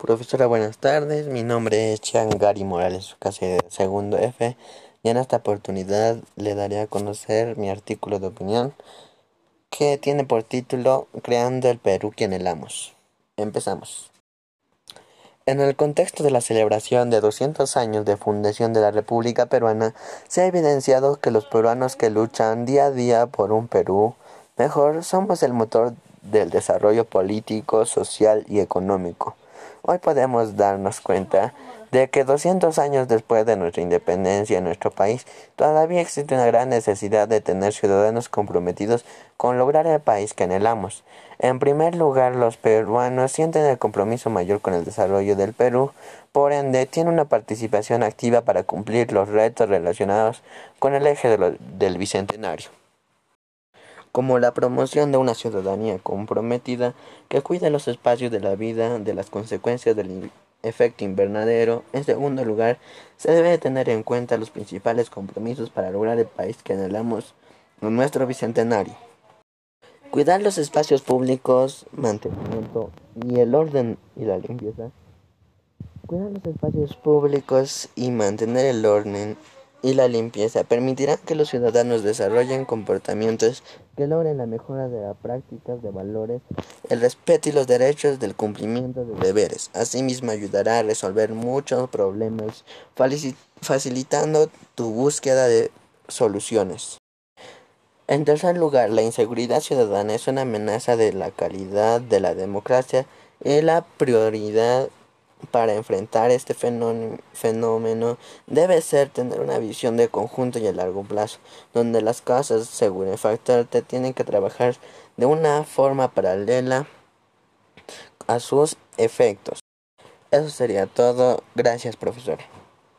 Profesora, buenas tardes. Mi nombre es Gary Morales, casi segundo F. Y en esta oportunidad le daré a conocer mi artículo de opinión que tiene por título Creando el Perú que anhelamos. Empezamos. En el contexto de la celebración de 200 años de fundación de la República Peruana, se ha evidenciado que los peruanos que luchan día a día por un Perú mejor somos el motor del desarrollo político, social y económico. Hoy podemos darnos cuenta de que 200 años después de nuestra independencia en nuestro país, todavía existe una gran necesidad de tener ciudadanos comprometidos con lograr el país que anhelamos. En primer lugar, los peruanos sienten el compromiso mayor con el desarrollo del Perú, por ende, tienen una participación activa para cumplir los retos relacionados con el eje del bicentenario como la promoción de una ciudadanía comprometida que cuide los espacios de la vida de las consecuencias del efecto invernadero. En segundo lugar, se debe tener en cuenta los principales compromisos para lograr el país que anhelamos en nuestro bicentenario. Cuidar los espacios públicos, mantenimiento y el orden y la limpieza. Cuidar los espacios públicos y mantener el orden y la limpieza permitirán que los ciudadanos desarrollen comportamientos que logren la mejora de las prácticas de valores, el respeto y los derechos del cumplimiento de deberes. Asimismo, ayudará a resolver muchos problemas, facilitando tu búsqueda de soluciones. En tercer lugar, la inseguridad ciudadana es una amenaza de la calidad de la democracia y la prioridad para enfrentar este fenómeno debe ser tener una visión de conjunto y a largo plazo, donde las casas, según el factor, te tienen que trabajar de una forma paralela a sus efectos. Eso sería todo. Gracias, profesor.